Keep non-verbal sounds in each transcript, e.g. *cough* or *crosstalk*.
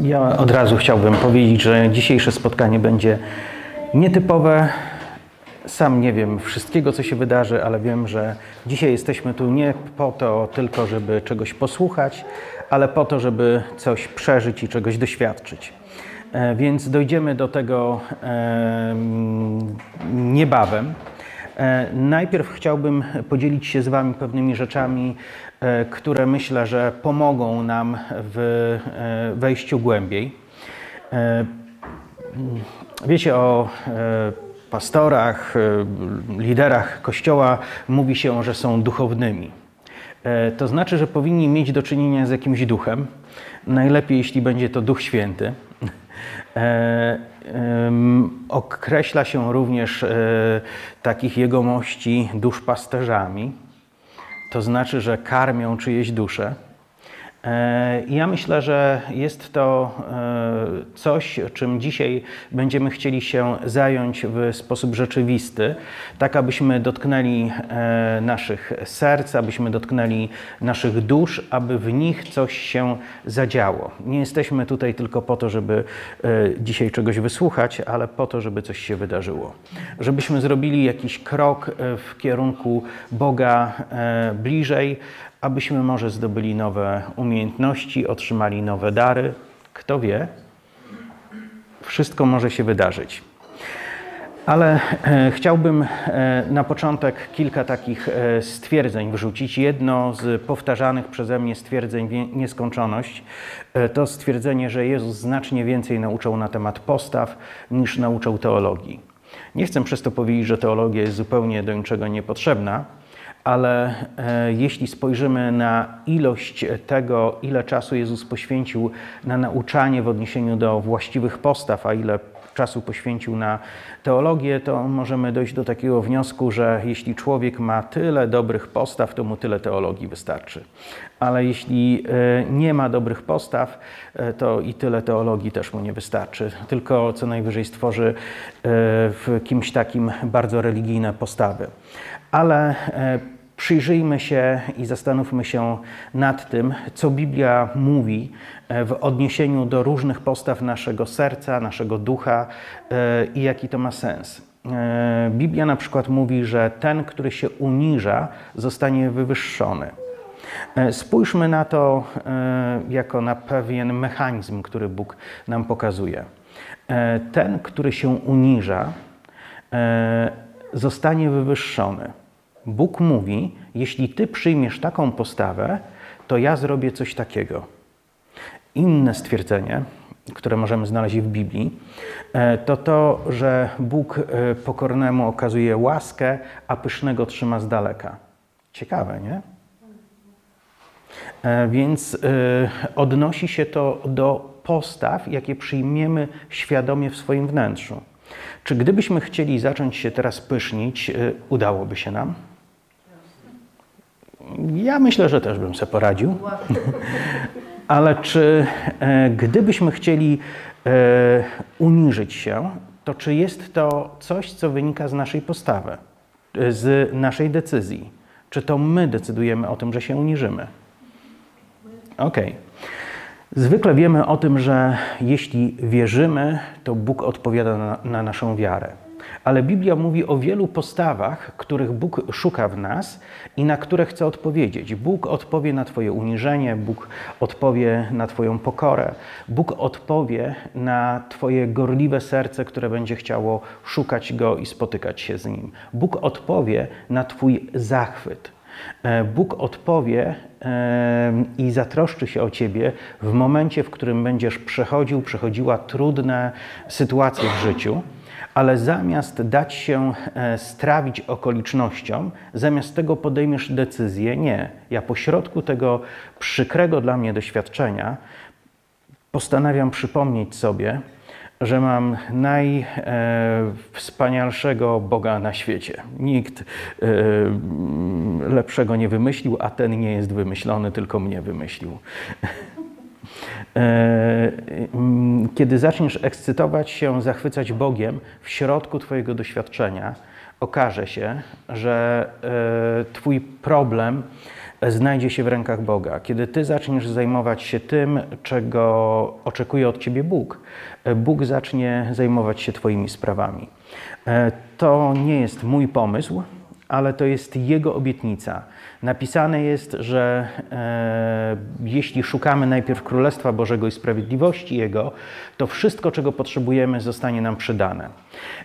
Ja od razu chciałbym powiedzieć, że dzisiejsze spotkanie będzie nietypowe. Sam nie wiem wszystkiego, co się wydarzy, ale wiem, że dzisiaj jesteśmy tu nie po to tylko, żeby czegoś posłuchać, ale po to, żeby coś przeżyć i czegoś doświadczyć. E, Więc dojdziemy do tego niebawem. E, Najpierw chciałbym podzielić się z Wami pewnymi rzeczami, które myślę, że pomogą nam w e, wejściu głębiej. E, Wiecie o e, pastorach, e, liderach kościoła, mówi się, że są duchownymi. E, To znaczy, że powinni mieć do czynienia z jakimś duchem. Najlepiej, jeśli będzie to Duch Święty. E, Określa się również e, takich jegomości duszpasterzami. To znaczy, że karmią czyjeś dusze. E, Ja myślę, że jest to e, coś, czym dzisiaj będziemy chcieli się zająć w sposób rzeczywisty, tak abyśmy dotknęli e, naszych serc, abyśmy dotknęli naszych dusz, aby w nich coś się zadziało. Nie jesteśmy tutaj tylko po to, żeby dzisiaj czegoś wysłuchać, ale po to, żeby coś się wydarzyło. Żebyśmy zrobili jakiś krok w kierunku Boga bliżej, abyśmy może zdobyli nowe umiejętności, otrzymali nowe dary. Kto wie, wszystko może się wydarzyć. Ale e, chciałbym e, na początek kilka takich e, stwierdzeń wrzucić. Jedno z powtarzanych przeze mnie stwierdzeń wie- nieskończoność to stwierdzenie, że Jezus znacznie więcej nauczał na temat postaw niż nauczał teologii. Nie chcę przez to powiedzieć, że teologia jest zupełnie do niczego niepotrzebna, ale e, jeśli spojrzymy na ilość tego, ile czasu Jezus poświęcił na nauczanie w odniesieniu do właściwych postaw, a ile czasu poświęcił na teologię, to możemy dojść do takiego wniosku, że jeśli człowiek ma tyle dobrych postaw, to mu tyle teologii wystarczy. Ale jeśli e, nie ma dobrych postaw, e, to i tyle teologii też mu nie wystarczy. Tylko co najwyżej stworzy w kimś takim bardzo religijne postawy. Ale przyjrzyjmy się i zastanówmy się nad tym, co Biblia mówi e, w odniesieniu do różnych postaw naszego serca, naszego ducha e, i jaki to ma sens. E, Biblia na przykład mówi, że ten, który się uniża, zostanie wywyższony. Spójrzmy na to jako na pewien mechanizm, który Bóg nam pokazuje. Ten, który się uniża, zostanie wywyższony. Bóg mówi: Jeśli ty przyjmiesz taką postawę, to ja zrobię coś takiego. Inne stwierdzenie, które możemy znaleźć w Biblii, e, to to, że Bóg e, pokornemu okazuje łaskę, a pysznego trzyma z daleka. Ciekawe, nie? E, Więc odnosi się to do postaw, jakie przyjmiemy świadomie w swoim wnętrzu. Czy gdybyśmy chcieli zacząć się teraz pysznić, udałoby się nam? Ja myślę, że też bym sobie poradził. *laughs* Ale czy e, gdybyśmy chcieli e, uniżyć się, to czy jest to coś, co wynika z naszej postawy, e, z naszej decyzji? Czy to my decydujemy o tym, że się uniżymy? Okej. Zwykle wiemy o tym, że jeśli wierzymy, to Bóg odpowiada na, na naszą wiarę. Ale Biblia mówi o wielu postawach, których Bóg szuka w nas i na które chce odpowiedzieć. Bóg odpowie na Twoje uniżenie, Bóg odpowie na Twoją pokorę, Bóg odpowie na Twoje gorliwe serce, które będzie chciało szukać Go i spotykać się z Nim. Bóg odpowie na Twój zachwyt. E, Bóg odpowie i zatroszczy się o ciebie w momencie, w którym będziesz przechodził, przechodziła trudne sytuacje w życiu, ale zamiast dać się e, strawić okolicznościom, zamiast tego podejmiesz decyzję, nie, ja pośrodku tego przykrego dla mnie doświadczenia postanawiam przypomnieć sobie, że mam najwspanialszego Boga na świecie. Nikt e, lepszego nie wymyślił, a ten nie jest wymyślony, tylko mnie wymyślił. *laughs* E, mm, Kiedy zaczniesz ekscytować się, zachwycać Bogiem w środku Twojego doświadczenia, okaże się, że e, Twój problem znajdzie się w rękach Boga. Kiedy ty zaczniesz zajmować się tym, czego oczekuje od ciebie Bóg, Bóg zacznie zajmować się twoimi sprawami. To nie jest mój pomysł, ale to jest Jego obietnica. Napisane jest, że e, jeśli szukamy najpierw Królestwa Bożego i sprawiedliwości Jego, to wszystko, czego potrzebujemy, zostanie nam przydane.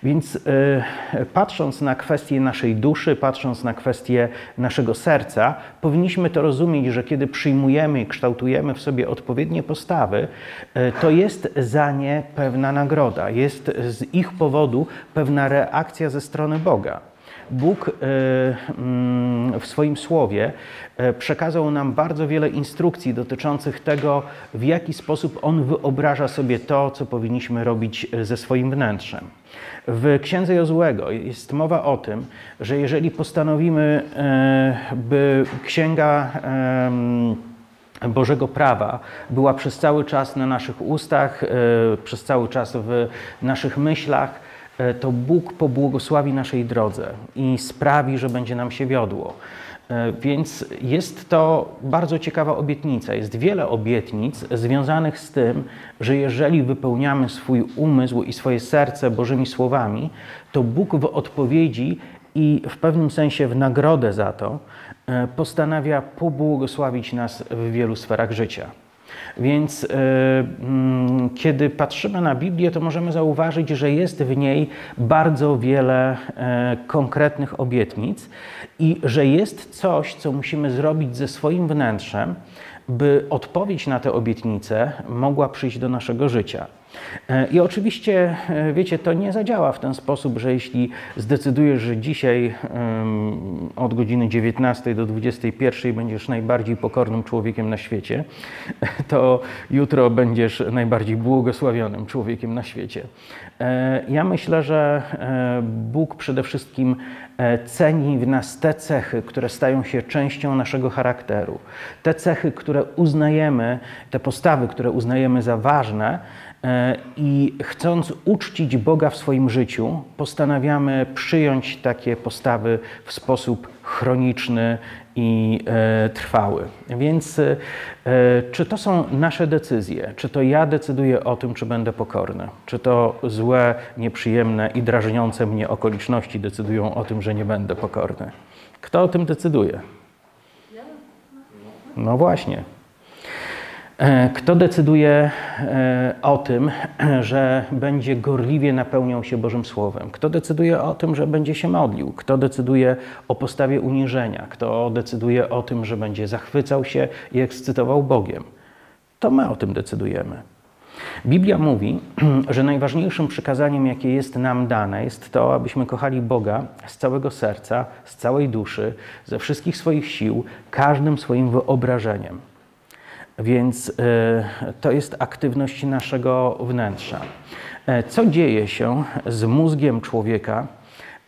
Więc e, patrząc na kwestię naszej duszy, patrząc na kwestię naszego serca, powinniśmy to rozumieć, że kiedy przyjmujemy i kształtujemy w sobie odpowiednie postawy, e, to jest za nie pewna nagroda, jest z ich powodu pewna reakcja ze strony Boga. Bóg e, mm, w swoim słowie e, przekazał nam bardzo wiele instrukcji dotyczących tego, w jaki sposób On wyobraża sobie to, co powinniśmy robić e, ze swoim wnętrzem. W Księdze Jozłego jest mowa o tym, że jeżeli postanowimy, by Księga Bożego Prawa była przez cały czas na naszych ustach, przez cały czas w naszych myślach, to Bóg pobłogosławi naszej drodze i sprawi, że będzie nam się wiodło. E, więc jest to bardzo ciekawa obietnica. Jest wiele obietnic związanych z tym, że jeżeli wypełniamy swój umysł i swoje serce Bożymi słowami, to Bóg w odpowiedzi i w pewnym sensie w nagrodę za to e, postanawia pobłogosławić nas w wielu sferach życia. Więc e, mm, kiedy patrzymy na Biblię, to możemy zauważyć, że jest w niej bardzo wiele e, konkretnych obietnic i że jest coś, co musimy zrobić ze swoim wnętrzem, by odpowiedź na te obietnice mogła przyjść do naszego życia. E, I oczywiście, e, wiecie, to nie zadziała w ten sposób, że jeśli zdecydujesz, że dzisiaj od godziny 19 do 21 będziesz najbardziej pokornym człowiekiem na świecie, *laughs* to jutro będziesz najbardziej błogosławionym człowiekiem na świecie. E, ja myślę, że Bóg przede wszystkim ceni w nas te cechy, które stają się częścią naszego charakteru, te cechy, które uznajemy, te postawy, które uznajemy za ważne, I chcąc uczcić Boga w swoim życiu, postanawiamy przyjąć takie postawy w sposób chroniczny i e, trwały. Więc e, czy to są nasze decyzje? Czy to ja decyduję o tym, czy będę pokorny? Czy to złe, nieprzyjemne i drażniące mnie okoliczności decydują o tym, że nie będę pokorny? Kto o tym decyduje? No właśnie. E, kto decyduje e, o tym, *clears throat* że będzie gorliwie napełniał się Bożym Słowem? Kto decyduje o tym, że będzie się modlił? Kto decyduje o postawie uniżenia? Kto decyduje o tym, że będzie zachwycał się i ekscytował Bogiem? To my o tym decydujemy. Biblia mówi, *clears throat* że najważniejszym przykazaniem, jakie jest nam dane, jest to, abyśmy kochali Boga z całego serca, z całej duszy, ze wszystkich swoich sił, każdym swoim wyobrażeniem. Więc e, to jest aktywność naszego wnętrza. E, co dzieje się z mózgiem człowieka,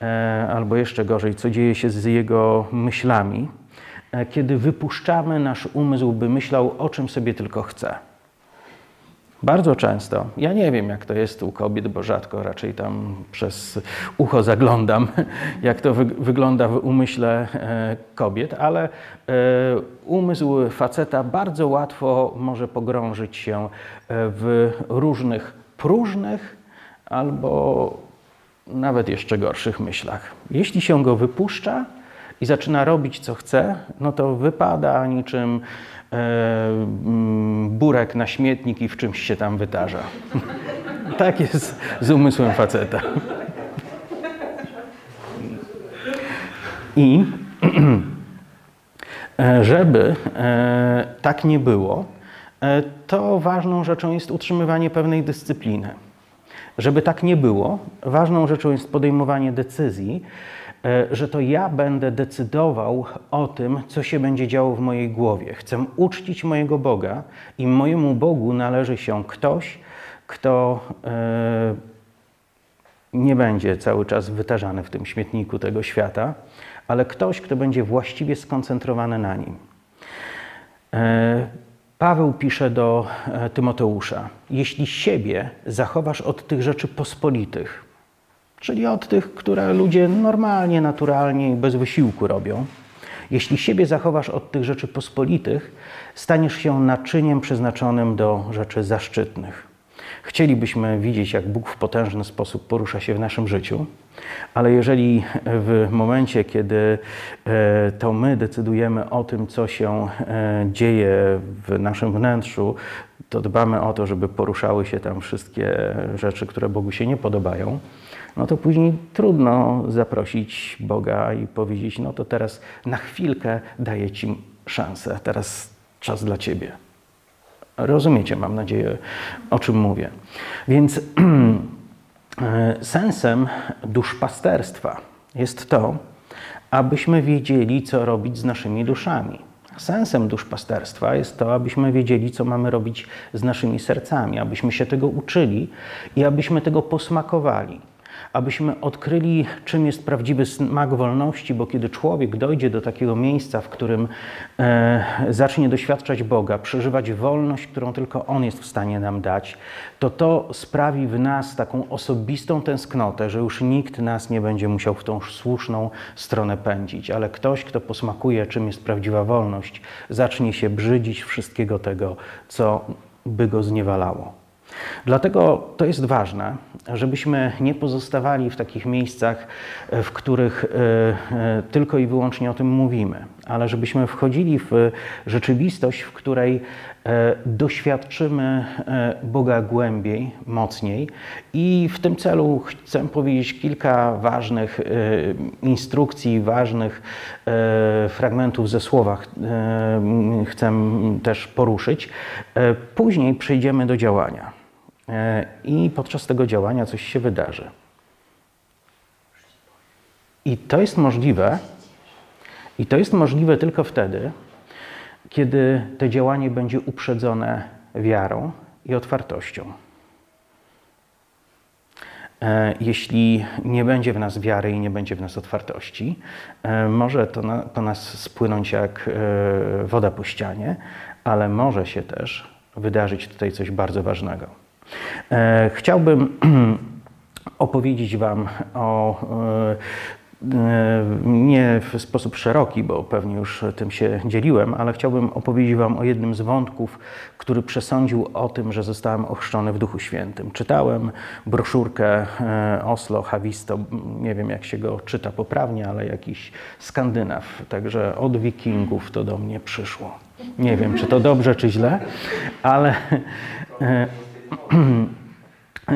e, albo jeszcze gorzej, co dzieje się z jego myślami, kiedy wypuszczamy nasz umysł, by myślał o czym sobie tylko chce? Bardzo często, ja nie wiem jak to jest u kobiet, bo rzadko raczej tam przez ucho zaglądam, *laughs* jak to wy wygląda w umyśle e, kobiet, ale e, umysł faceta bardzo łatwo może pogrążyć się e, w różnych próżnych albo nawet jeszcze gorszych myślach. Jeśli się go wypuszcza i zaczyna robić co chce, no to wypada niczym burek na śmietnik i w czymś się tam wydarza. *laughs* tak jest z umysłem faceta. I *clears throat* e, żeby e, tak nie było, to ważną rzeczą jest utrzymywanie pewnej dyscypliny. Żeby tak nie było, ważną rzeczą jest podejmowanie decyzji, E, że to ja będę decydował o tym, co się będzie działo w mojej głowie. Chcę uczcić mojego Boga i mojemu Bogu należy się ktoś, kto e, nie będzie cały czas wytarzany w tym śmietniku tego świata, ale ktoś, kto będzie właściwie skoncentrowany na nim. E, Paweł pisze do Tymoteusza: Jeśli siebie zachowasz od tych rzeczy pospolitych, czyli od tych, które ludzie normalnie, naturalnie i bez wysiłku robią. Jeśli siebie zachowasz od tych rzeczy pospolitych, staniesz się naczyniem przeznaczonym do rzeczy zaszczytnych. Chcielibyśmy widzieć, jak Bóg w potężny sposób porusza się w naszym życiu, ale jeżeli w momencie, kiedy e, to my decydujemy o tym, co się e, dzieje w naszym wnętrzu, to dbamy o to, żeby poruszały się tam wszystkie rzeczy, które Bogu się nie podobają, no to później trudno zaprosić Boga i powiedzieć: No to teraz na chwilkę daję Ci szansę, teraz czas dla Ciebie. Rozumiecie, mam nadzieję, o czym mówię. Więc *clears throat* sensem duszpasterstwa jest to, abyśmy wiedzieli, co robić z naszymi duszami. Sensem duszpasterstwa jest to, abyśmy wiedzieli, co mamy robić z naszymi sercami, abyśmy się tego uczyli i abyśmy tego posmakowali abyśmy odkryli, czym jest prawdziwy smak wolności, bo kiedy człowiek dojdzie do takiego miejsca, w którym e, zacznie doświadczać Boga, przeżywać wolność, którą tylko On jest w stanie nam dać, to to sprawi w nas taką osobistą tęsknotę, że już nikt nas nie będzie musiał w tą słuszną stronę pędzić, ale ktoś, kto posmakuje, czym jest prawdziwa wolność, zacznie się brzydzić wszystkiego tego, co by go zniewalało. Dlatego to jest ważne, żebyśmy nie pozostawali w takich miejscach, w których e, e, tylko i wyłącznie o tym mówimy, ale żebyśmy wchodzili w rzeczywistość, w której doświadczymy Boga głębiej, mocniej. I w tym celu chcę powiedzieć kilka ważnych instrukcji, ważnych fragmentów ze słowach chcę też poruszyć. Później przejdziemy do działania. E, i podczas tego działania coś się wydarzy. I to jest możliwe, i to jest możliwe tylko wtedy, kiedy to działanie będzie uprzedzone wiarą i otwartością. E, jeśli nie będzie w nas wiary i nie będzie w nas otwartości, e, może to na, po nas spłynąć jak woda po ścianie, ale może się też wydarzyć tutaj coś bardzo ważnego. E, chciałbym *clears throat* opowiedzieć Wam o e, e, nie w sposób szeroki, bo pewnie już tym się dzieliłem, ale chciałbym opowiedzieć Wam o jednym z wątków, który przesądził o tym, że zostałem ochrzczony w Duchu Świętym. Czytałem broszurkę Oslo Havisto, nie wiem jak się go czyta poprawnie, ale jakiś Skandynaw, także od Wikingów to do mnie przyszło. Nie wiem, czy to dobrze, czy źle, ale *clears throat*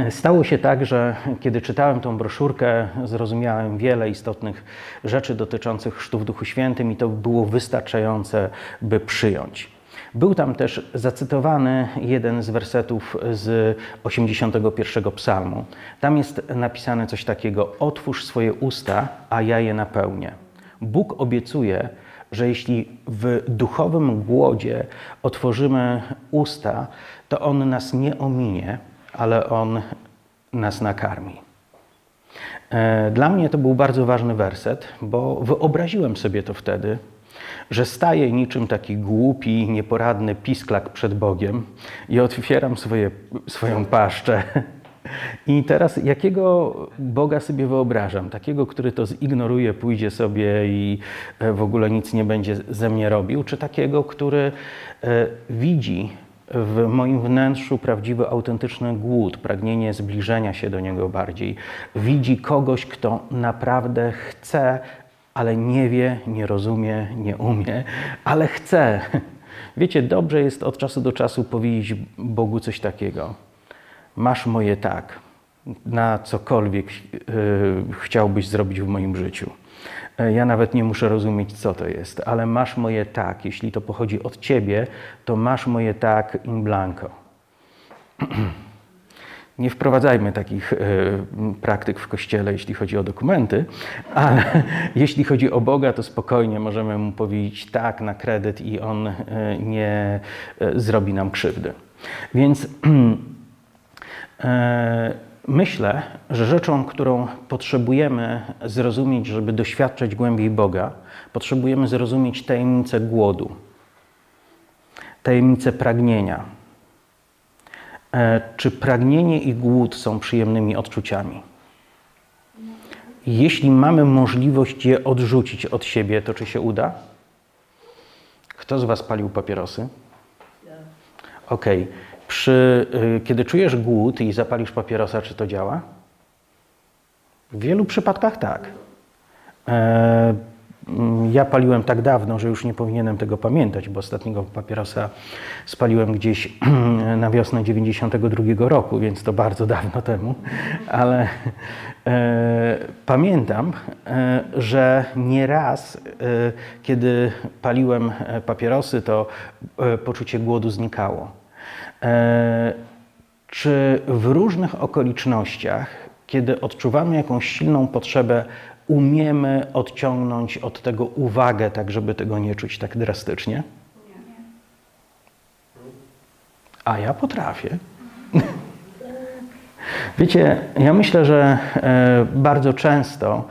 Stało się tak, że kiedy czytałem tą broszurkę, zrozumiałem wiele istotnych rzeczy dotyczących chrztu w Duchu Świętym i to było wystarczające, by przyjąć. Był tam też zacytowany jeden z wersetów z 81 psalmu. Tam jest napisane coś takiego: Otwórz swoje usta, a ja je napełnię. Bóg obiecuje, że jeśli w duchowym głodzie otworzymy usta, to On nas nie ominie, ale On nas nakarmi. E, dla mnie to był bardzo ważny werset, bo wyobraziłem sobie to wtedy, że staję niczym taki głupi, nieporadny pisklak przed Bogiem i otwieram swoje, swoją paszczę. I teraz jakiego Boga sobie wyobrażam? Takiego, który to zignoruje, pójdzie sobie i e, w ogóle nic nie będzie ze mnie robił, czy takiego, który e, widzi w moim wnętrzu prawdziwy, autentyczny głód, pragnienie zbliżenia się do Niego bardziej. Widzi kogoś, kto naprawdę chce, ale nie wie, nie rozumie, nie umie, ale chce. Wiecie, dobrze jest od czasu do czasu powiedzieć Bogu coś takiego. Masz moje tak, na cokolwiek yy, chciałbyś zrobić w moim życiu. E, ja nawet nie muszę rozumieć, co to jest, ale masz moje tak. Jeśli to pochodzi od ciebie, to masz moje tak in blanco. *clears throat* Nie wprowadzajmy takich y, praktyk w kościele, jeśli chodzi o dokumenty, *laughs* ale jeśli chodzi o Boga, to spokojnie możemy mu powiedzieć tak na kredyt i on y, nie zrobi nam krzywdy. Więc *clears throat* Myślę, że rzeczą, którą potrzebujemy zrozumieć, żeby doświadczać głębiej Boga, potrzebujemy zrozumieć tajemnicę głodu, tajemnicę pragnienia. E, czy pragnienie i głód są przyjemnymi odczuciami? Jeśli mamy możliwość je odrzucić od siebie, to czy się uda? Kto z Was palił papierosy? Okej. Przy, y, Kiedy czujesz głód i zapalisz papierosa, czy to działa? W wielu przypadkach tak. E, mm, ja paliłem tak dawno, że już nie powinienem tego pamiętać, bo ostatniego papierosa spaliłem gdzieś *clears throat* na wiosnę 92 roku, więc to bardzo dawno temu, ale e, pamiętam, e, że nieraz, kiedy paliłem papierosy, to poczucie głodu znikało. E, czy w różnych okolicznościach, kiedy odczuwamy jakąś silną potrzebę, umiemy odciągnąć od tego uwagę, tak żeby tego nie czuć tak drastycznie? A ja potrafię. *laughs* Wiecie, ja myślę, że e, bardzo często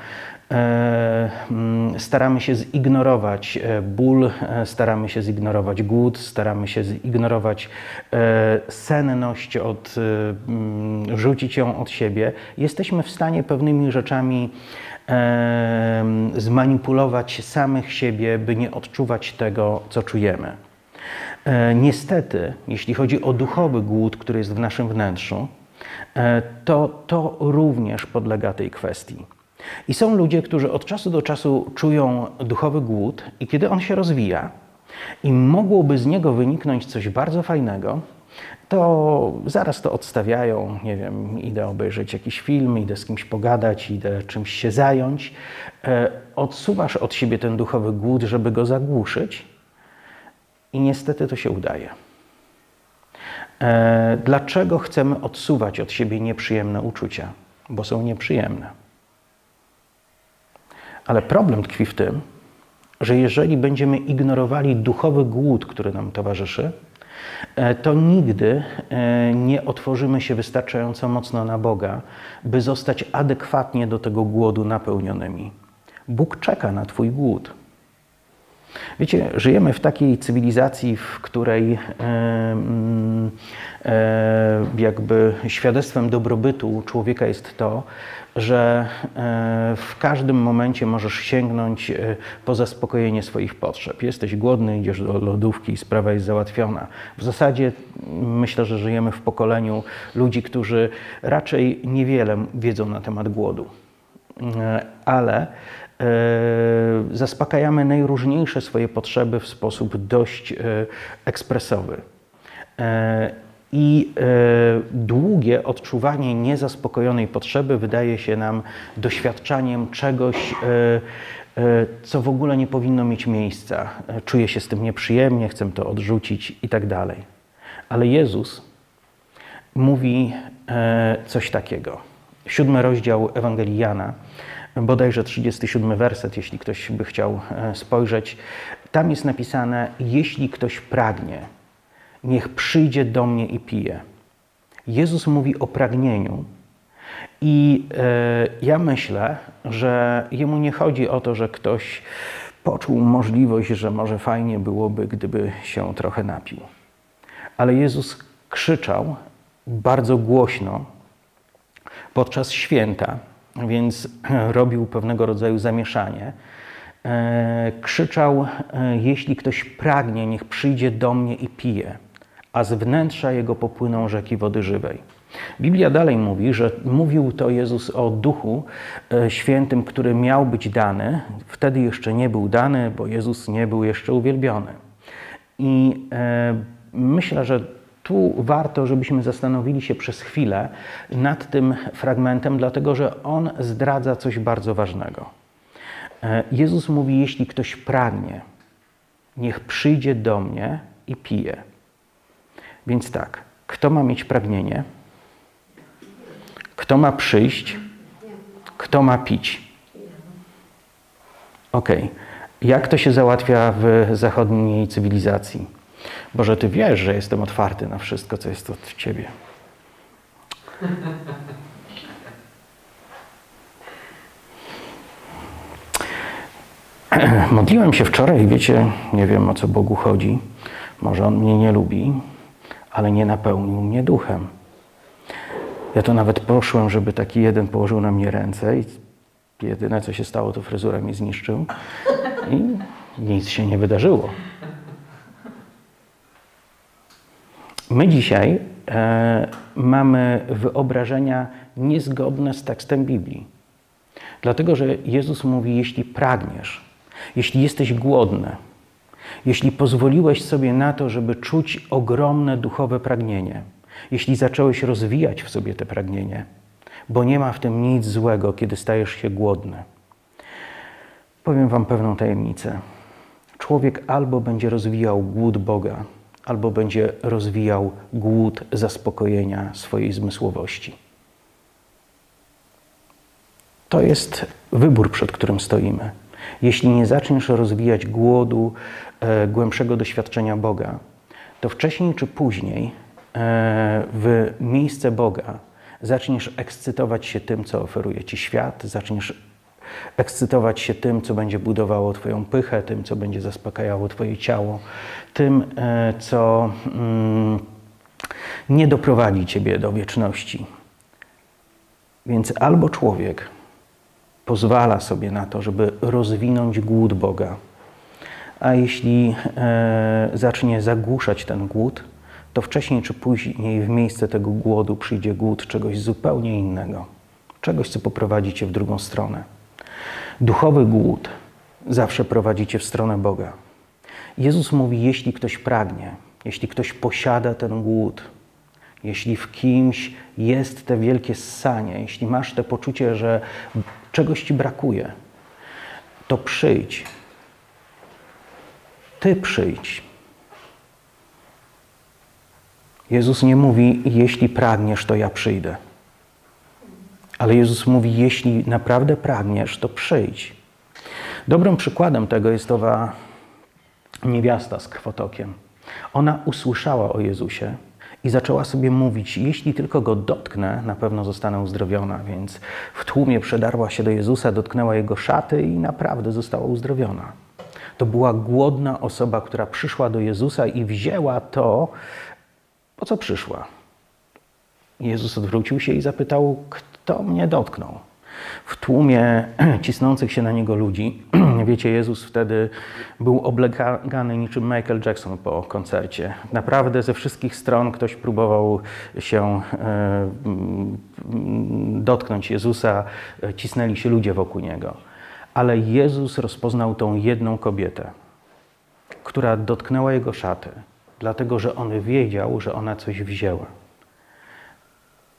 staramy się zignorować e, ból, e, staramy się zignorować głód, staramy się zignorować e, senność, od, e, mm, rzucić ją od siebie. Jesteśmy w stanie pewnymi rzeczami e, zmanipulować samych siebie, by nie odczuwać tego, co czujemy. E, Niestety, jeśli chodzi o duchowy głód, który jest w naszym wnętrzu, e, to to również podlega tej kwestii. I są ludzie, którzy od czasu do czasu czują duchowy głód, i kiedy on się rozwija, i mogłoby z niego wyniknąć coś bardzo fajnego, to zaraz to odstawiają. Nie wiem, idę obejrzeć jakiś film, idę z kimś pogadać, idę czymś się zająć. E, Odsuwasz od siebie ten duchowy głód, żeby go zagłuszyć, i niestety to się udaje. E, Dlaczego chcemy odsuwać od siebie nieprzyjemne uczucia? Bo są nieprzyjemne. Ale problem tkwi w tym, że jeżeli będziemy ignorowali duchowy głód, który nam towarzyszy, e, to nigdy e, nie otworzymy się wystarczająco mocno na Boga, by zostać adekwatnie do tego głodu napełnionymi. Bóg czeka na Twój głód. Wiecie, żyjemy w takiej cywilizacji, w której e, jakby świadectwem dobrobytu człowieka jest to, że e, w każdym momencie możesz sięgnąć e, po zaspokojenie swoich potrzeb. Jesteś głodny, idziesz do lodówki i sprawa jest załatwiona. W zasadzie mm, myślę, że żyjemy w pokoleniu ludzi, którzy raczej niewiele wiedzą na temat głodu. Ale zaspokajamy najróżniejsze swoje potrzeby w sposób dość e, ekspresowy. E, I e, długie odczuwanie niezaspokojonej potrzeby wydaje się nam doświadczaniem czegoś, e, e, co w ogóle nie powinno mieć miejsca. E, Czuję się z tym nieprzyjemnie, chcę to odrzucić i tak dalej. Ale Jezus mówi e, coś takiego. Siódmy rozdział Ewangelii Jana, bodajże 37 werset, jeśli ktoś by chciał e, spojrzeć. Tam jest napisane: Jeśli ktoś pragnie, niech przyjdzie do mnie i pije. Jezus mówi o pragnieniu. I e, ja myślę, że jemu nie chodzi o to, że ktoś poczuł możliwość, że może fajnie byłoby, gdyby się trochę napił. Ale Jezus krzyczał bardzo głośno podczas święta, więc *clears throat* robił pewnego rodzaju zamieszanie. E, Krzyczał: e, Jeśli ktoś pragnie, niech przyjdzie do mnie i pije, a z wnętrza jego popłyną rzeki wody żywej. Biblia dalej mówi, że mówił to Jezus o Duchu e, Świętym, który miał być dany. Wtedy jeszcze nie był dany, bo Jezus nie był jeszcze uwielbiony. I myślę, że tu warto, żebyśmy zastanowili się przez chwilę nad tym fragmentem, dlatego że on zdradza coś bardzo ważnego. E, Jezus mówi: Jeśli ktoś pragnie, niech przyjdzie do mnie i pije. Więc tak, kto ma mieć pragnienie? Kto ma przyjść? Kto ma pić? Ok. Jak to się załatwia w zachodniej cywilizacji? Boże, Ty wiesz, że jestem otwarty na wszystko, co jest od Ciebie. *clears throat* Modliłem się wczoraj, wiecie, nie wiem o co Bogu chodzi. Może On mnie nie lubi, ale nie napełnił mnie duchem. Ja to nawet poszłem, żeby taki jeden położył na mnie ręce i jedyne co się stało, to fryzurę mi zniszczył i nic się nie wydarzyło. My dzisiaj e, mamy wyobrażenia niezgodne z tekstem Biblii. Dlatego, że Jezus mówi: Jeśli pragniesz, jeśli jesteś głodny, jeśli pozwoliłeś sobie na to, żeby czuć ogromne duchowe pragnienie, jeśli zacząłeś rozwijać w sobie te pragnienie, bo nie ma w tym nic złego, kiedy stajesz się głodny. Powiem Wam pewną tajemnicę. Człowiek albo będzie rozwijał głód Boga, albo będzie rozwijał głód zaspokojenia swojej zmysłowości. To jest wybór, przed którym stoimy. Jeśli nie zaczniesz rozwijać głodu e, głębszego doświadczenia Boga, to wcześniej czy później e, w miejsce Boga zaczniesz ekscytować się tym, co oferuje ci świat, zaczniesz ekscytować się tym, co będzie budowało Twoją pychę, tym, co będzie zaspokajało Twoje ciało, tym, e, co mm, nie doprowadzi Ciebie do wieczności. Więc albo człowiek pozwala sobie na to, żeby rozwinąć głód Boga, a jeśli e, zacznie zagłuszać ten głód, to wcześniej czy później w miejsce tego głodu przyjdzie głód czegoś zupełnie innego, czegoś, co poprowadzi cię w drugą stronę. Duchowy głód zawsze prowadzi cię w stronę Boga. Jezus mówi: Jeśli ktoś pragnie, jeśli ktoś posiada ten głód, jeśli w kimś jest te wielkie ssanie, jeśli masz te poczucie, że czegoś ci brakuje, to przyjdź. Ty przyjdź. Jezus nie mówi, jeśli pragniesz, to ja przyjdę. Ale Jezus mówi, jeśli naprawdę pragniesz, to przyjdź. Dobrym przykładem tego jest owa niewiasta z krwotokiem. Ona usłyszała o Jezusie i zaczęła sobie mówić: Jeśli tylko go dotknę, na pewno zostanę uzdrowiona. Więc w tłumie przedarła się do Jezusa, dotknęła jego szaty i naprawdę została uzdrowiona. To była głodna osoba, która przyszła do Jezusa i wzięła to, po co przyszła. Jezus odwrócił się i zapytał: Kto mnie dotknął? w tłumie *clears throat* cisnących się na niego ludzi. *clears throat* Wiecie, Jezus wtedy był oblegany niczym Michael Jackson po koncercie. Naprawdę ze wszystkich stron ktoś próbował się e, dotknąć Jezusa, cisnęli się ludzie wokół niego. Ale Jezus rozpoznał tą jedną kobietę, która dotknęła jego szaty, dlatego że on wiedział, że ona coś wzięła.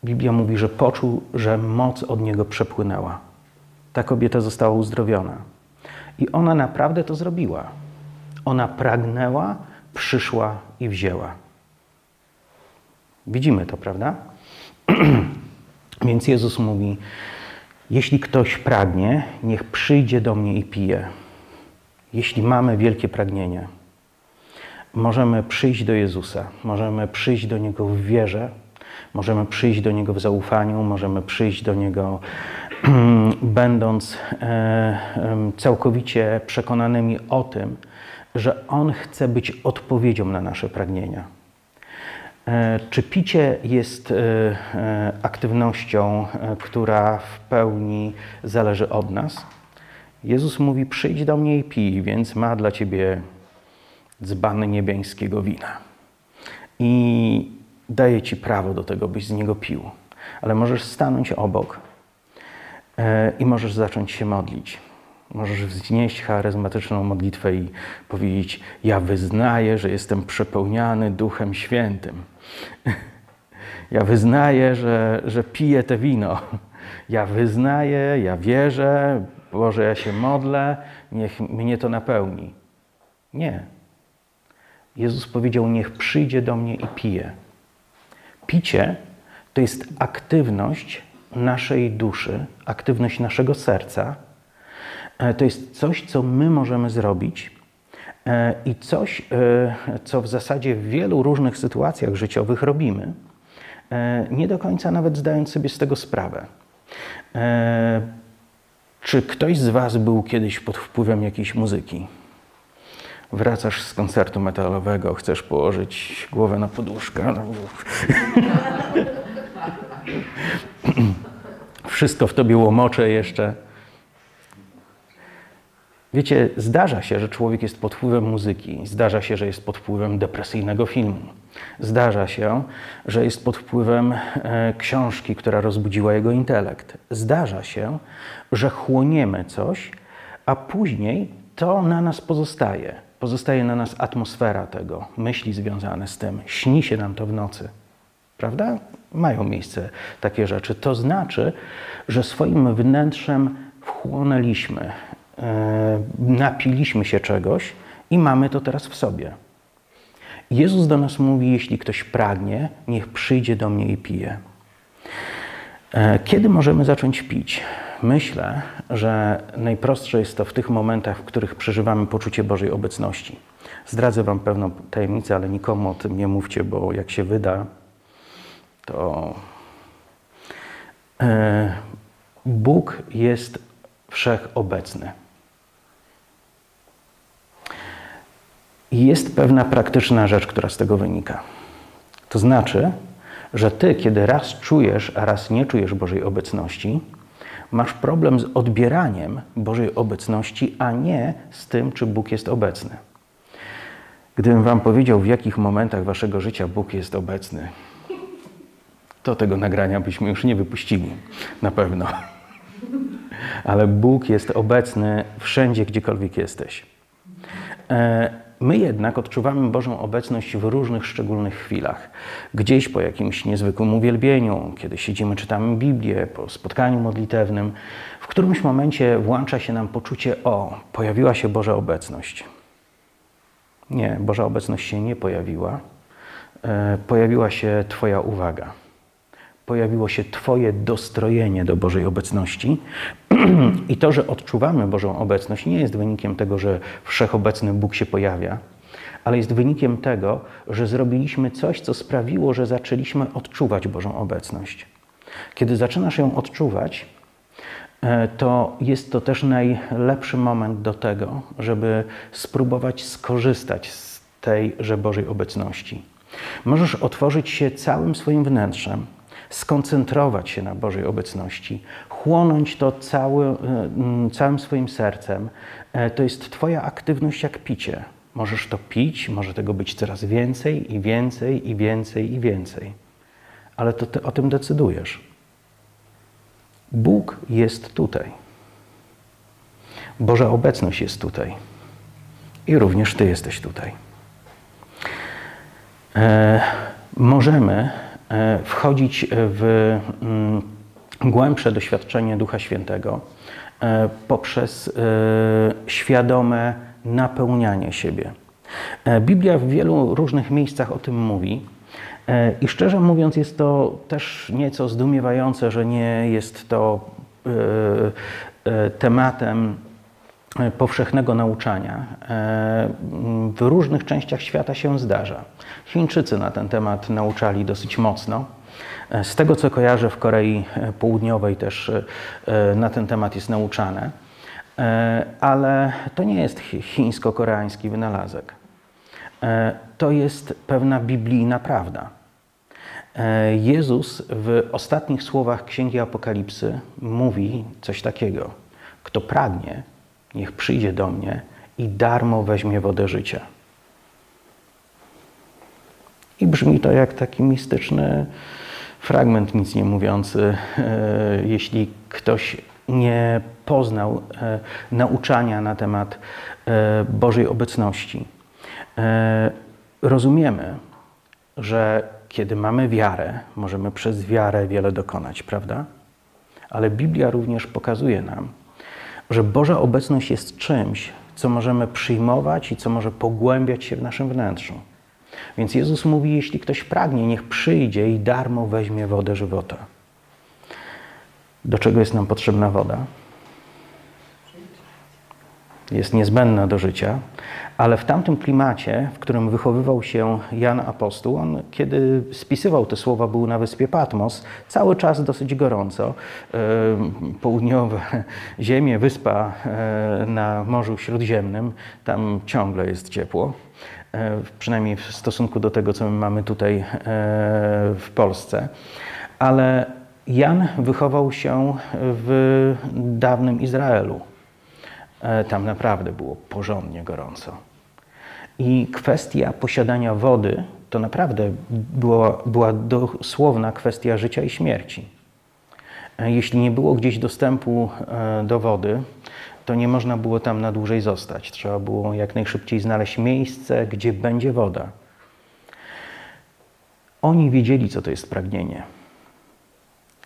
Biblia mówi, że poczuł, że moc od niego przepłynęła. Ta kobieta została uzdrowiona. I ona naprawdę to zrobiła. Ona pragnęła, przyszła i wzięła. Widzimy to, prawda? *clears throat* Więc Jezus mówi: Jeśli ktoś pragnie, niech przyjdzie do mnie i pije. Jeśli mamy wielkie pragnienie, możemy przyjść do Jezusa, możemy przyjść do Niego w wierze, Możemy przyjść do Niego w zaufaniu, możemy przyjść do Niego *clears throat* będąc e, całkowicie przekonanymi o tym, że On chce być odpowiedzią na nasze pragnienia. E, czy picie jest e, aktywnością, która w pełni zależy od nas? Jezus mówi: Przyjdź do mnie i pij, więc ma dla ciebie dzbany niebiańskiego wina. I daje ci prawo do tego, byś z niego pił. Ale możesz stanąć obok e, i możesz zacząć się modlić. Możesz wznieść charyzmatyczną modlitwę i powiedzieć: Ja wyznaję, że jestem przepełniany Duchem Świętym. *laughs* Ja wyznaję, że, że piję te wino. *laughs* Ja wyznaję, ja wierzę, Boże, ja się modlę, niech mnie to napełni. Nie. Jezus powiedział: Niech przyjdzie do mnie i pije. Picie to jest aktywność naszej duszy, aktywność naszego serca. E, to jest coś, co my możemy zrobić e, i coś, e, co w zasadzie w wielu różnych sytuacjach życiowych robimy, nie do końca nawet zdając sobie z tego sprawę. Czy ktoś z Was był kiedyś pod wpływem jakiejś muzyki? Wracasz z koncertu metalowego, chcesz położyć głowę na poduszkę. *clears throat* Wszystko w tobie łomocze jeszcze. Wiecie, zdarza się, że człowiek jest pod wpływem muzyki, zdarza się, że jest pod wpływem depresyjnego filmu, zdarza się, że jest pod wpływem e, książki, która rozbudziła jego intelekt, zdarza się, że chłoniemy coś, a później to na nas pozostaje. Pozostaje na nas atmosfera tego, myśli związane z tym, śni się nam to w nocy. Prawda? Mają miejsce takie rzeczy. To znaczy, że swoim wnętrzem wchłonęliśmy, e, napiliśmy się czegoś i mamy to teraz w sobie. Jezus do nas mówi: Jeśli ktoś pragnie, niech przyjdzie do mnie i pije. E, kiedy możemy zacząć pić? Myślę, że najprostsze jest to w tych momentach, w których przeżywamy poczucie Bożej obecności. Zdradzę Wam pewną tajemnicę, ale nikomu o tym nie mówcie, bo jak się wyda, to e, Bóg jest wszechobecny. I jest pewna praktyczna rzecz, która z tego wynika. To znaczy, że ty, kiedy raz czujesz, a raz nie czujesz Bożej obecności, masz problem z odbieraniem Bożej obecności, a nie z tym, czy Bóg jest obecny. Gdybym Wam powiedział, w jakich momentach Waszego życia Bóg jest obecny, to tego nagrania byśmy już nie wypuścili, na pewno. Ale Bóg jest obecny wszędzie, gdziekolwiek jesteś. E, my jednak odczuwamy Bożą obecność w różnych szczególnych chwilach. Gdzieś po jakimś niezwykłym uwielbieniu, kiedy siedzimy, czytamy Biblię, po spotkaniu modlitewnym, w którymś momencie włącza się nam poczucie: O, pojawiła się Boża obecność. Nie, Boża obecność się nie pojawiła. E, pojawiła się Twoja uwaga pojawiło się Twoje dostrojenie do Bożej obecności. *clears throat* I to, że odczuwamy Bożą obecność, nie jest wynikiem tego, że wszechobecny Bóg się pojawia, ale jest wynikiem tego, że zrobiliśmy coś, co sprawiło, że zaczęliśmy odczuwać Bożą obecność. Kiedy zaczynasz ją odczuwać, e, to jest to też najlepszy moment do tego, żeby spróbować skorzystać z tejże Bożej obecności. Możesz otworzyć się całym swoim wnętrzem, skoncentrować się na Bożej obecności, chłonąć to cały, e, całym swoim sercem. E, to jest Twoja aktywność jak picie. Możesz to pić, może tego być coraz więcej i więcej i więcej i więcej. Ale to Ty o tym decydujesz. Bóg jest tutaj. Boża obecność jest tutaj. I również Ty jesteś tutaj. E, możemy wchodzić w mm, głębsze doświadczenie Ducha Świętego e, poprzez e, świadome napełnianie siebie. Biblia w wielu różnych miejscach o tym mówi. I szczerze mówiąc, jest to też nieco zdumiewające, że nie jest to tematem powszechnego nauczania. W różnych częściach świata się zdarza. Chińczycy na ten temat nauczali dosyć mocno. Z tego co kojarzę, w Korei Południowej też e, na ten temat jest nauczane, e, ale to nie jest chińsko-koreański wynalazek. E, to jest pewna biblijna prawda. Jezus w ostatnich słowach Księgi Apokalipsy mówi coś takiego: Kto pragnie, niech przyjdzie do mnie i darmo weźmie wodę życia. I brzmi to jak taki mistyczny fragment, nic nie mówiący. E, jeśli ktoś nie poznał e, nauczania na temat e, Bożej obecności, rozumiemy, że kiedy mamy wiarę, możemy przez wiarę wiele dokonać, prawda? Ale Biblia również pokazuje nam, że Boża obecność jest czymś, co możemy przyjmować i co może pogłębiać się w naszym wnętrzu. Więc Jezus mówi: Jeśli ktoś pragnie, niech przyjdzie i darmo weźmie wodę żywota. Do czego jest nam potrzebna woda? Jest niezbędna do życia, ale w tamtym klimacie, w którym wychowywał się Jan Apostoł, on kiedy spisywał te słowa, był na wyspie Patmos, cały czas dosyć gorąco. Południowe *laughs* ziemie, wyspa e, na Morzu Śródziemnym, tam ciągle jest ciepło. E, przynajmniej w stosunku do tego, co my mamy tutaj e, w Polsce. Ale Jan wychował się w dawnym Izraelu. E, tam naprawdę było porządnie gorąco. I kwestia posiadania wody to naprawdę była, była dosłowna kwestia życia i śmierci. E, jeśli nie było gdzieś dostępu e, do wody, to nie można było tam na dłużej zostać. Trzeba było jak najszybciej znaleźć miejsce, gdzie będzie woda. Oni wiedzieli, co to jest pragnienie,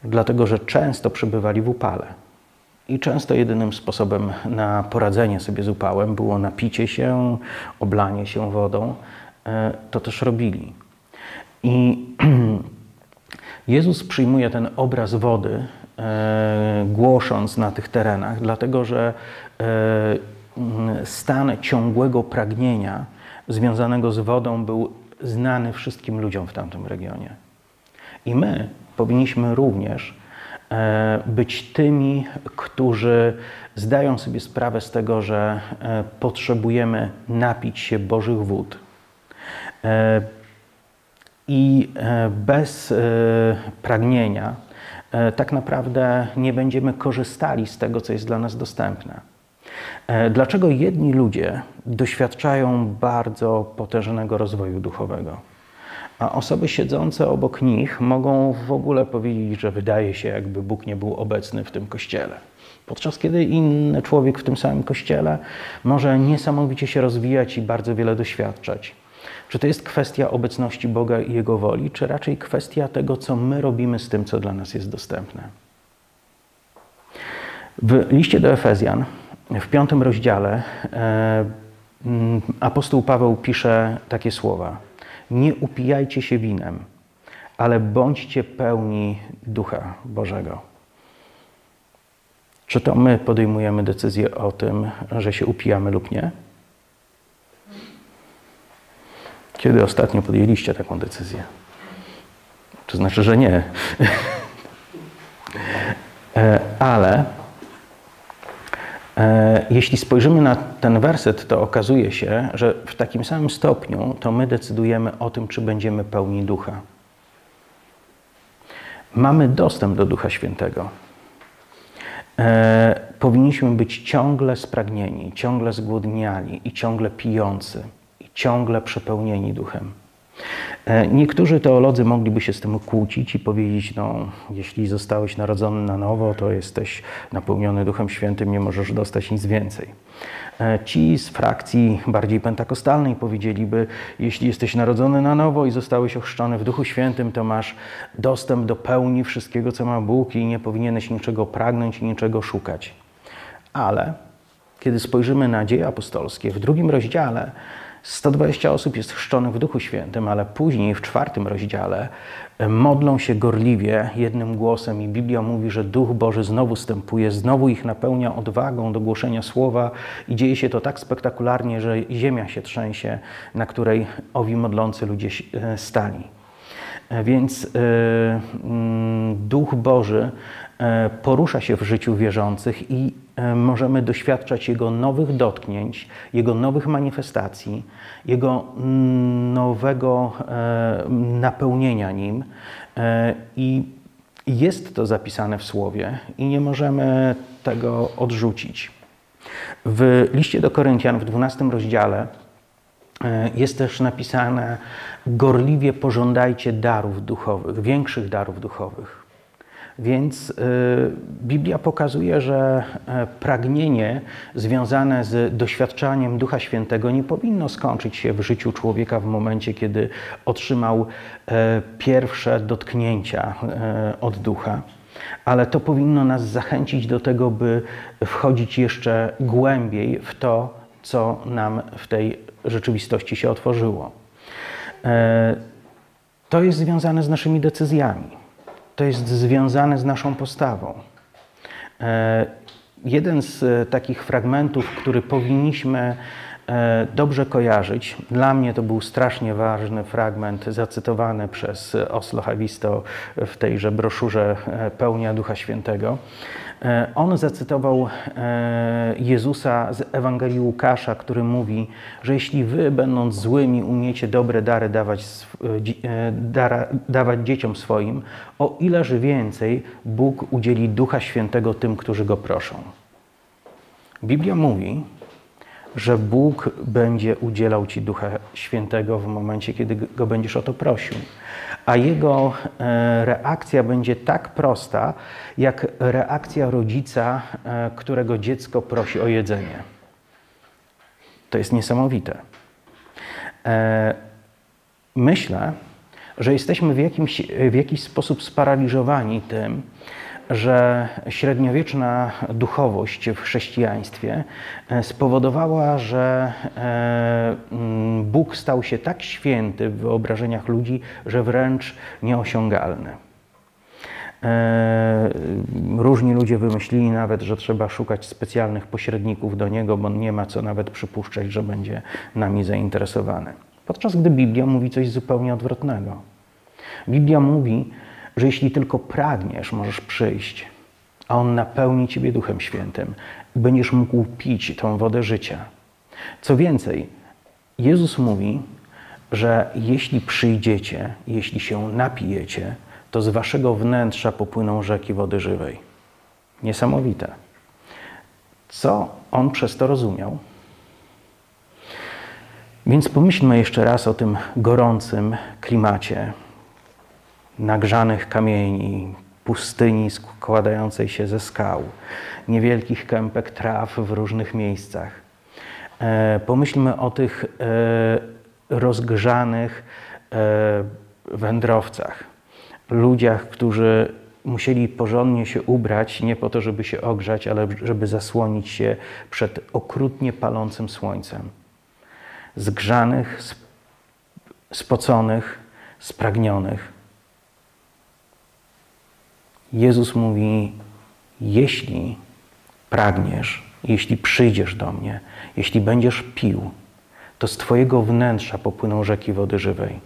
dlatego że często przebywali w upale. I często jedynym sposobem na poradzenie sobie z upałem było napicie się, oblanie się wodą. E, to też robili. I *clears throat* Jezus przyjmuje ten obraz wody, e, głosząc na tych terenach, dlatego że e, stan ciągłego pragnienia związanego z wodą był znany wszystkim ludziom w tamtym regionie. I my powinniśmy również być tymi, którzy zdają sobie sprawę z tego, że potrzebujemy napić się Bożych wód E, I e, bez e, pragnienia tak naprawdę nie będziemy korzystali z tego, co jest dla nas dostępne. Dlaczego jedni ludzie doświadczają bardzo potężnego rozwoju duchowego, a osoby siedzące obok nich mogą w ogóle powiedzieć, że wydaje się, jakby Bóg nie był obecny w tym kościele? Podczas kiedy inny człowiek w tym samym kościele może niesamowicie się rozwijać i bardzo wiele doświadczać. Czy to jest kwestia obecności Boga i Jego woli, czy raczej kwestia tego, co my robimy z tym, co dla nas jest dostępne? W liście do Efezjan, w piątym rozdziale, e, apostoł Paweł pisze takie słowa: Nie upijajcie się winem, ale bądźcie pełni ducha Bożego. Czy to my podejmujemy decyzję o tym, że się upijamy lub nie? Kiedy ostatnio podjęliście taką decyzję? To znaczy, że nie. *laughs* E, ale jeśli spojrzymy na ten werset, to okazuje się, że w takim samym stopniu to my decydujemy o tym, czy będziemy pełni ducha. Mamy dostęp do Ducha Świętego. E, powinniśmy być ciągle spragnieni, ciągle zgłodniali i ciągle pijący ciągle przepełnieni duchem. E, niektórzy teolodzy mogliby się z tym kłócić i powiedzieć, no, jeśli zostałeś narodzony na nowo, to jesteś napełniony Duchem Świętym, nie możesz dostać nic więcej. E, ci z frakcji bardziej pentakostalnej powiedzieliby, jeśli jesteś narodzony na nowo i zostałeś ochrzczony w Duchu Świętym, to masz dostęp do pełni wszystkiego, co ma Bóg i nie powinieneś niczego pragnąć i niczego szukać. Ale kiedy spojrzymy na dzieje apostolskie, w drugim rozdziale 120 osób jest chrzczonych w Duchu Świętym, ale później w czwartym rozdziale e, modlą się gorliwie jednym głosem i Biblia mówi, że Duch Boży znowu stępuje, znowu ich napełnia odwagą do głoszenia słowa i dzieje się to tak spektakularnie, że ziemia się trzęsie, na której owi modlący ludzie e, stali. E, więc mm, Duch Boży porusza się w życiu wierzących i możemy doświadczać Jego nowych dotknięć, Jego nowych manifestacji, Jego nowego e, napełnienia Nim. E, I jest to zapisane w Słowie i nie możemy tego odrzucić. W liście do Koryntian w 12 rozdziale jest też napisane: gorliwie pożądajcie darów duchowych, większych darów duchowych. Więc y, Biblia pokazuje, że e, pragnienie związane z doświadczaniem Ducha Świętego nie powinno skończyć się w życiu człowieka w momencie, kiedy otrzymał e, pierwsze dotknięcia e, od Ducha. Ale to powinno nas zachęcić do tego, by wchodzić jeszcze głębiej w to, co nam w tej rzeczywistości się otworzyło. To jest związane z naszymi decyzjami to jest związane z naszą postawą. E, jeden z e, takich fragmentów, który powinniśmy e, dobrze kojarzyć, dla mnie to był strasznie ważny fragment zacytowany przez Oslo Havisto w tejże broszurze Pełnia Ducha Świętego. E, on zacytował e, Jezusa z Ewangelii Łukasza, który mówi, że jeśli wy, będąc złymi, umiecie dobre dary dawać, e, dara, dawać dzieciom swoim, o ileż więcej Bóg udzieli Ducha Świętego tym, którzy go proszą. Biblia mówi, że Bóg będzie udzielał Ci Ducha Świętego w momencie, kiedy go będziesz o to prosił. A jego e, reakcja będzie tak prosta, jak reakcja rodzica, e, którego dziecko prosi o jedzenie. To jest niesamowite. E, myślę, że jesteśmy w, jakimś, w jakiś sposób sparaliżowani tym, że średniowieczna duchowość w chrześcijaństwie e, spowodowała, że e, mm, Bóg stał się tak święty w wyobrażeniach ludzi, że wręcz nieosiągalny. E, różni ludzie wymyślili nawet, że trzeba szukać specjalnych pośredników do niego, bo nie ma co nawet przypuszczać, że będzie nami zainteresowany. Podczas gdy Biblia mówi coś zupełnie odwrotnego. Biblia mówi, że jeśli tylko pragniesz, możesz przyjść, a On napełni Ciebie Duchem Świętym będziesz mógł pić tą wodę życia. Co więcej, Jezus mówi, że jeśli przyjdziecie, jeśli się napijecie, to z waszego wnętrza popłyną rzeki wody żywej. Niesamowite. Co on przez to rozumiał? Więc pomyślmy jeszcze raz o tym gorącym klimacie nagrzanych kamieni, pustyni składającej się ze skał, niewielkich kępek traw w różnych miejscach. E, pomyślmy o tych e, rozgrzanych e, wędrowcach, ludziach, którzy musieli porządnie się ubrać, nie po to, żeby się ogrzać, ale żeby zasłonić się przed okrutnie palącym słońcem. Zgrzanych, spoconych, spragnionych. Jezus mówi: Jeśli pragniesz, jeśli przyjdziesz do mnie, jeśli będziesz pił, to z Twojego wnętrza popłyną rzeki wody żywej.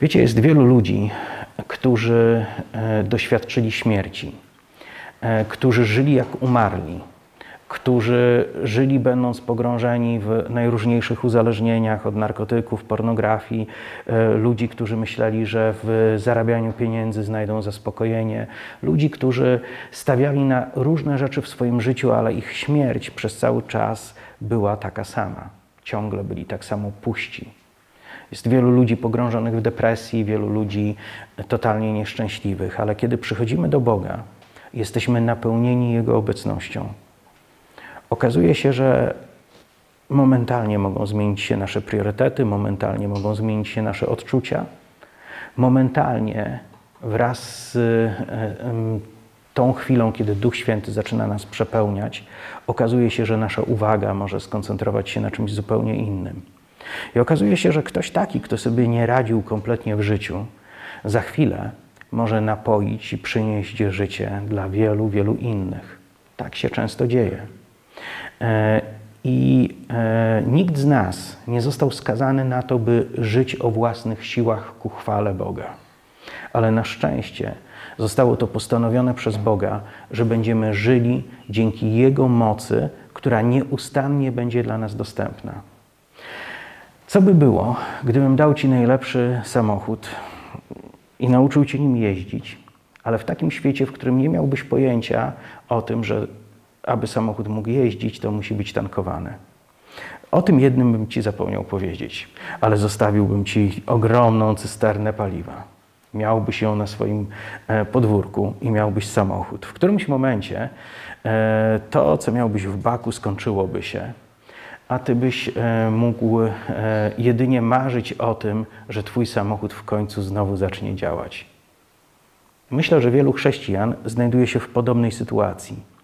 Wiecie, jest wielu ludzi, którzy e, doświadczyli śmierci, e, którzy żyli jak umarli, którzy żyli będąc pogrążeni w najróżniejszych uzależnieniach od narkotyków, pornografii, e, ludzi, którzy myśleli, że w zarabianiu pieniędzy znajdą zaspokojenie, ludzi, którzy stawiali na różne rzeczy w swoim życiu, ale ich śmierć przez cały czas była taka sama. Ciągle byli tak samo puści. Jest wielu ludzi pogrążonych w depresji, wielu ludzi totalnie nieszczęśliwych, ale kiedy przychodzimy do Boga, jesteśmy napełnieni Jego obecnością okazuje się, że momentalnie mogą zmienić się nasze priorytety, momentalnie mogą zmienić się nasze odczucia, momentalnie wraz z e, tą chwilą, kiedy Duch Święty zaczyna nas przepełniać, okazuje się, że nasza uwaga może skoncentrować się na czymś zupełnie innym. I okazuje się, że ktoś taki, kto sobie nie radził kompletnie w życiu, za chwilę może napoić i przynieść życie dla wielu, wielu innych. Tak się często dzieje. E, I e, nikt z nas nie został skazany na to, by żyć o własnych siłach ku chwale Boga. Ale na szczęście zostało to postanowione przez Boga, że będziemy żyli dzięki Jego mocy, która nieustannie będzie dla nas dostępna. Co by było, gdybym dał Ci najlepszy samochód i nauczył Cię nim jeździć, ale w takim świecie, w którym nie miałbyś pojęcia o tym, że aby samochód mógł jeździć, to musi być tankowany. O tym jednym bym Ci zapomniał powiedzieć, ale zostawiłbym Ci ogromną cysternę paliwa. Miałbyś ją na swoim e, podwórku i miałbyś samochód. W którymś momencie e, to, co miałbyś w baku, skończyłoby się, a Ty byś e, mógł jedynie marzyć o tym, że Twój samochód w końcu znowu zacznie działać. Myślę, że wielu chrześcijan znajduje się w podobnej sytuacji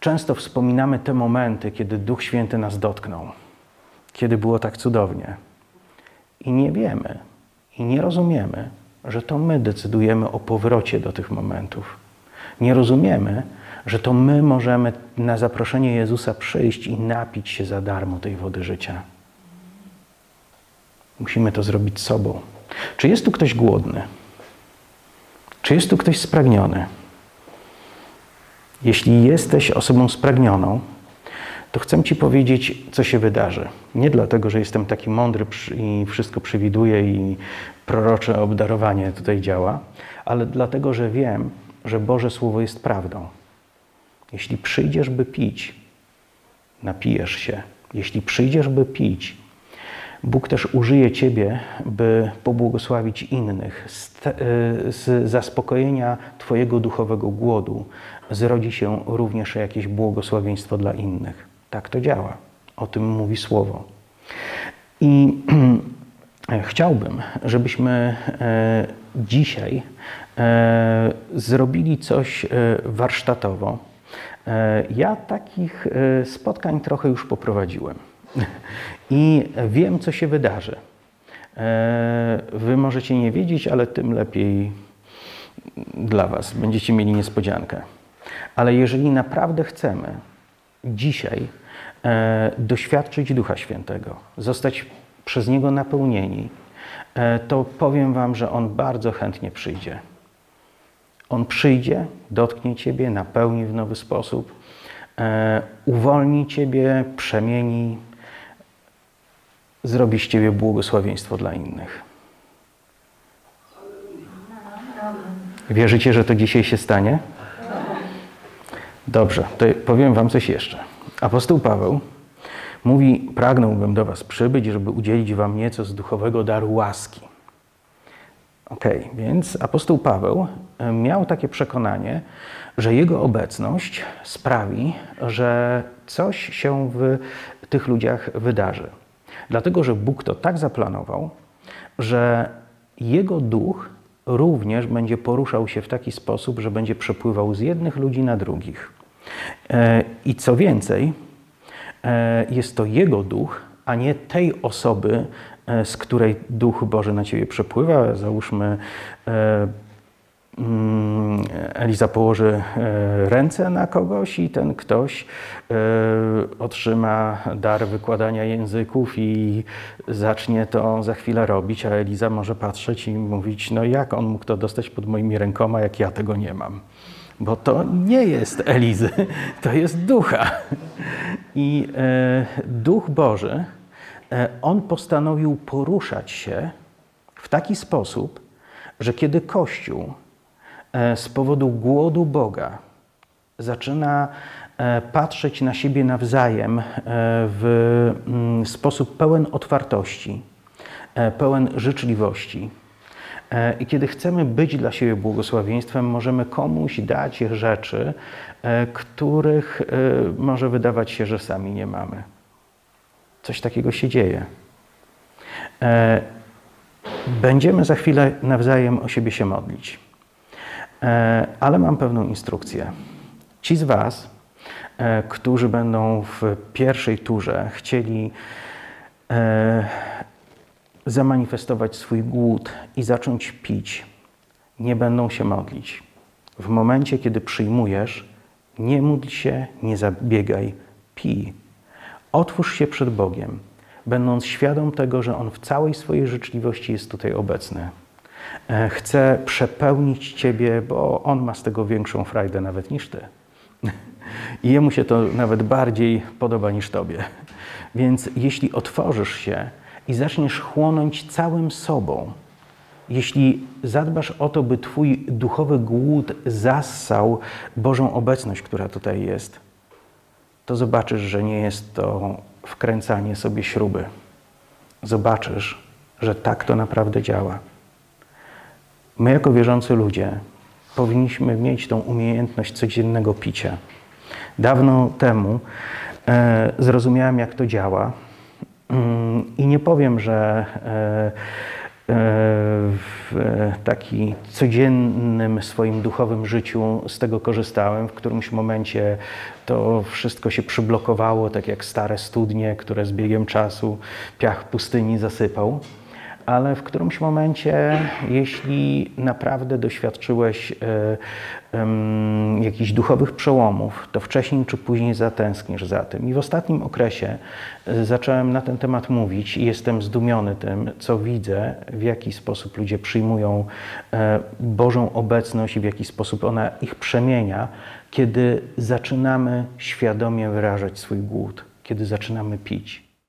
Często wspominamy te momenty, kiedy Duch Święty nas dotknął, kiedy było tak cudownie. I nie wiemy, i nie rozumiemy, że to my decydujemy o powrocie do tych momentów. Nie rozumiemy, że to my możemy na zaproszenie Jezusa przyjść i napić się za darmo tej wody życia. Musimy to zrobić sobą. Czy jest tu ktoś głodny? Czy jest tu ktoś spragniony? Jeśli jesteś osobą spragnioną, to chcę Ci powiedzieć, co się wydarzy. Nie dlatego, że jestem taki mądry i wszystko przewiduję i prorocze obdarowanie tutaj działa, ale dlatego, że wiem, że Boże Słowo jest prawdą. Jeśli przyjdziesz, by pić, napijesz się. Jeśli przyjdziesz, by pić, Bóg też użyje Ciebie, by pobłogosławić innych. Z, te, z zaspokojenia Twojego duchowego głodu zrodzi się również jakieś błogosławieństwo dla innych. Tak to działa. O tym mówi Słowo. I *clears throat* chciałbym, żebyśmy e, dzisiaj e, zrobili coś e, warsztatowo. Ja takich spotkań trochę już poprowadziłem *laughs* i wiem, co się wydarzy. Wy możecie nie wiedzieć, ale tym lepiej dla Was. Będziecie mieli niespodziankę. Ale jeżeli naprawdę chcemy dzisiaj doświadczyć Ducha Świętego, zostać przez Niego napełnieni, e, to powiem Wam, że On bardzo chętnie przyjdzie. On przyjdzie, dotknie Ciebie, napełni w nowy sposób, e, uwolni Ciebie, przemieni, zrobi z Ciebie błogosławieństwo dla innych. Wierzycie, że to dzisiaj się stanie? Dobrze, to powiem Wam coś jeszcze. Apostoł Paweł Mówi: Pragnąłbym do Was przybyć, żeby udzielić Wam nieco z duchowego daru łaski. Ok, więc apostoł Paweł e, miał takie przekonanie, że jego obecność sprawi, że coś się w tych ludziach wydarzy. Dlatego, że Bóg to tak zaplanował, że jego duch również będzie poruszał się w taki sposób, że będzie przepływał z jednych ludzi na drugich. E, I co więcej, E, jest to Jego duch, a nie tej osoby, e, z której duch Boży na ciebie przepływa. Załóżmy, mm, Eliza położy ręce na kogoś i ten ktoś otrzyma dar wykładania języków i zacznie to za chwilę robić, a Eliza może patrzeć i mówić, no jak on mógł to dostać pod moimi rękoma, jak ja tego nie mam bo to nie jest Elizy, *laughs* to jest ducha. I e, duch Boży, e, on postanowił poruszać się w taki sposób, że kiedy Kościół e, z powodu głodu Boga zaczyna patrzeć na siebie nawzajem w mm, sposób pełen otwartości, pełen życzliwości, I kiedy chcemy być dla siebie błogosławieństwem, możemy komuś dać rzeczy, e, których e, może wydawać się, że sami nie mamy. Coś takiego się dzieje. Będziemy za chwilę nawzajem o siebie się modlić. Ale mam pewną instrukcję. Ci z Was, którzy będą w pierwszej turze chcieli zamanifestować swój głód i zacząć pić, nie będą się modlić. W momencie, kiedy przyjmujesz, nie módl się, nie zabiegaj, pij. Otwórz się przed Bogiem, będąc świadom tego, że On w całej swojej życzliwości jest tutaj obecny. E, chce przepełnić Ciebie, bo On ma z tego większą frajdę nawet niż Ty. *laughs* I Jemu się to nawet bardziej podoba niż Tobie. Więc jeśli otworzysz się i zaczniesz chłonąć całym sobą, jeśli zadbasz o to, by Twój duchowy głód zassał Bożą obecność, która tutaj jest, to zobaczysz, że nie jest to wkręcanie sobie śruby. Zobaczysz, że tak to naprawdę działa. My, jako wierzący ludzie, powinniśmy mieć tą umiejętność codziennego picia. Dawno temu e, zrozumiałem, jak to działa I nie powiem, że e, e, w takim codziennym swoim duchowym życiu z tego korzystałem. W którymś momencie to wszystko się przyblokowało, tak jak stare studnie, które z biegiem czasu piach pustyni zasypał ale w którymś momencie, jeśli naprawdę doświadczyłeś e, jakichś duchowych przełomów, to wcześniej czy później zatęskniesz za tym. I w ostatnim okresie e, zacząłem na ten temat mówić i jestem zdumiony tym, co widzę, w jaki sposób ludzie przyjmują e, Bożą obecność i w jaki sposób ona ich przemienia, kiedy zaczynamy świadomie wyrażać swój głód, kiedy zaczynamy pić.